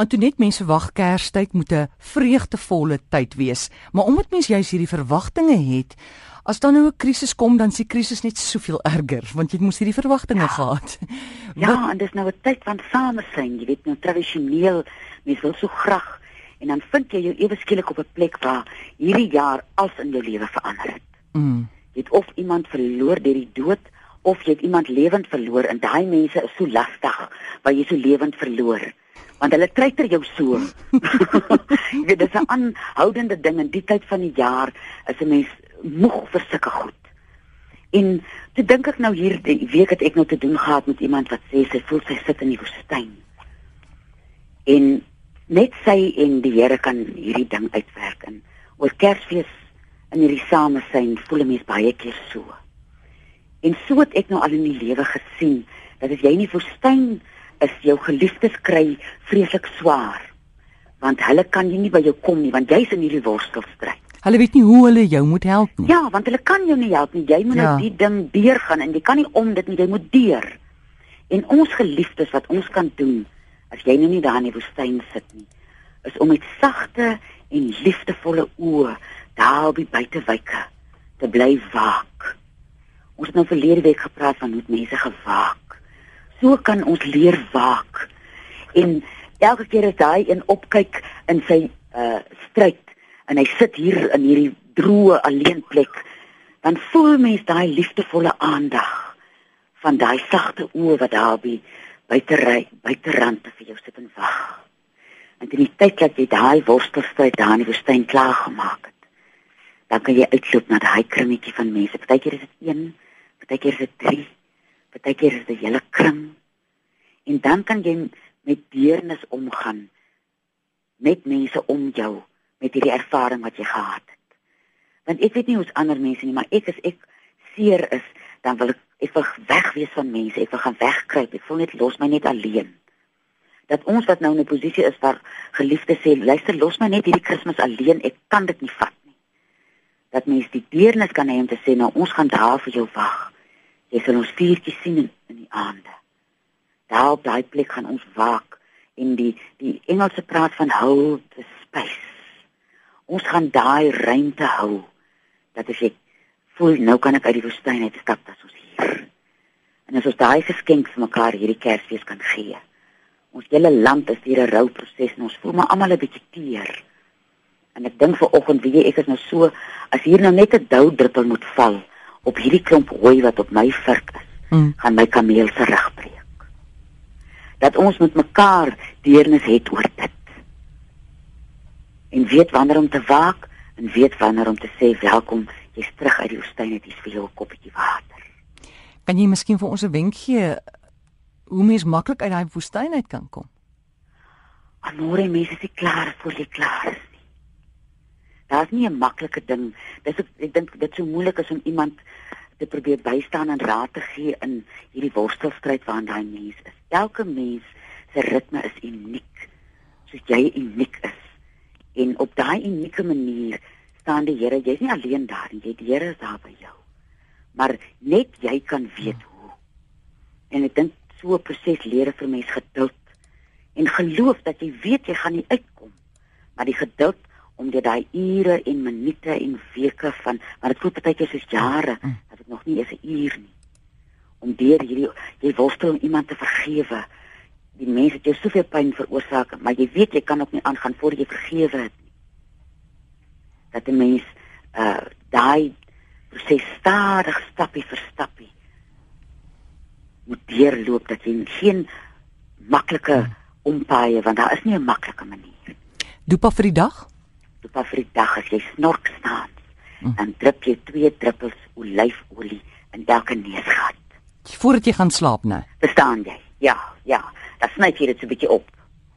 Antoinette mense wag Kerstyd moet 'n vreugdevolle tyd wees, maar omdat mens juis hierdie verwagtinge het, as dan nou 'n krisis kom, dan s'ie krisis net soveel erger, want jy mos hierdie verwagtinge ja. gehad. Ja, Wat, en dis nou 'n tyd van samesyn, jy weet nou tradisioneel, mens wil so graag en dan vind jy jou ewe skielik op 'n plek waar hierdie jaar alles in jou lewe verander het. Mm. Jy het of iemand verloor deur die dood of jy het iemand lewend verloor en daai mense is so lastig waar jy so lewend verloor want hulle treiter jou so. jy weet dis 'n aanhoudende ding in die tyd van die jaar is 'n mens moeg vir sulke goed. En toe dink ek nou hier die week het ek nou te doen gehad met iemand wat sê sy voel sy sit in die woestyn. En net sy en die Here kan hierdie ding uitwerk in oor Kersfees in hierdie samesyn voel 'n mens baie keer so. En so het ek nou al in die lewe gesien dat as jy in die woestyn is jou geliefdes kry vreeslik swaar want hulle kan jy nie by jou kom nie want jy's in hierdie worstelstryd. Hulle weet nie hoe hulle jou moet help nie. Ja, want hulle kan jou nie help nie. Jy moet ja. nou die ding deurgaan en jy kan nie om dit nie, jy moet deur. En ons geliefdes wat ons kan doen as jy nou nie daar in die woestyn sit nie, is om met sagte en liefdevolle oë daar by buitewyke te bly waak. Ons het nou verlede week gepraat van hoe mense gewaak so kan ons leer waak. En elke keer as daai een opkyk in sy uh stryd en hy sit hier in hierdie droë alleen plek, dan voel mens daai liefdevolle aandag van daai sagte oë wat daar by buitery buiterande vir jou sit en wag. En in die tyd dat jy daai worstelstryd daar in die woestyn klaar gemaak het, dan kan jy uitloop na daai kringetjie van mense. Partykeer is dit 1, partykeer is dit 3 Partykeer is dit hele kring. En dan kan jy met deernis omgaan met mense om jou met hierdie ervaring wat jy gehad het. Want ek weet nie hoe's ander mense nie, maar ek as ek seer is, dan wil ek ek wil wegwees van mense, ek wil gaan wegkruip. Ek voel net los my net alleen. Dat ons wat nou in 'n posisie is waar geliefdes sê, luister, los my net hierdie Kersfees alleen. Ek kan dit nie vat nie. Dat mense die deernis kan hê om te sê, nou ons gaan daar vir jou wag. Jy sal ons vuurtjie sien in, in die aande. Daar op daai plek gaan ons waak en die die Engelse praat van hold the space. Ons gaan daai ruimte hou dat as ek voel nou kan ek uit die woestyn uit stap as ons hier. En as ons daai geskenk vir mekaar hierdie Kersfees kan gee. Ons hele land is hier 'n rouproses en ons voel maar almal 'n bietjie teer. En ek dink vir oggend wie ek is nou so as hier nou net 'n dou druppel moet val op hierdie klomp hooi wat op my vurk is, mm. gaan my kameel se rug breek. Dat ons met mekaar deernis het oor dit. En weet wanneer om te waak en weet wanneer om te sê welkom, jy's terug uit die woestyn, dit is vir jou 'n koppie water. Kan jy miskien vir ons 'n wenk gee hoe mens maklik uit daai woestyn uit kan kom? Amore, mense is klaar vir die klaar. Daar's nie 'n maklike ding. Dis ek, dink dit so moeilik is om iemand te probeer bystaan en raad te gee in hierdie worstelstryd waarin daai mens is. Elke mens se ritme is uniek. Soos jy uniek is. En op daai unieke manier staan die Here. Jy's nie alleen daar nie. Jy die Here is daar by jou. Maar net jy kan weet hoe. En ek dink so 'n proses leer vir mens geduld en geloof dat jy weet jy gaan nie uitkom. Maar die geduld om dit daai ure en minute en weke van maar dit voel partykeer soos jare mm. dat dit nog nie eens 'n uur nie. Om deur hierdie jy worstel om iemand te vergewe. Die mense het jou soveel pyn veroorsaak maar jy weet jy kan ook nie aangaan voor jy vergewe het nie. Dat 'n mens uh daai proses stadig stappie vir stappie moet deurloop dat jy geen maklike mm. ompaaie want daar is nie 'n maklike manier. Dopa vir die dag tot af vir die dag as jy snork staan mm. dan drup jy twee druppels olyfolie in elke neusgat. Voordat jy gaan slaap nou verstaan jy? Ja ja. Dan sny jy dit so 'n bietjie op.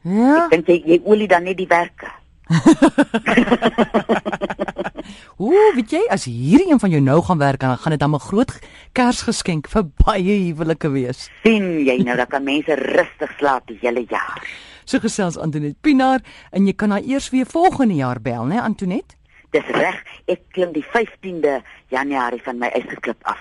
Ja. Ek dink jy jy olie dan net die werke Ooh, weet jy, as hierdie een van jou nou gaan werk, dan gaan dit dan 'n groot Kersgeskenk vir baie huwelike wees. sien jy nou, dan kan mense rustig slaap die hele jaar. So gesels Antoinette Pinaar en jy kan haar eers weer volgende jaar bel, né Antoinette? Dis reg, ek klim die 15de Januarie van my eie klip af.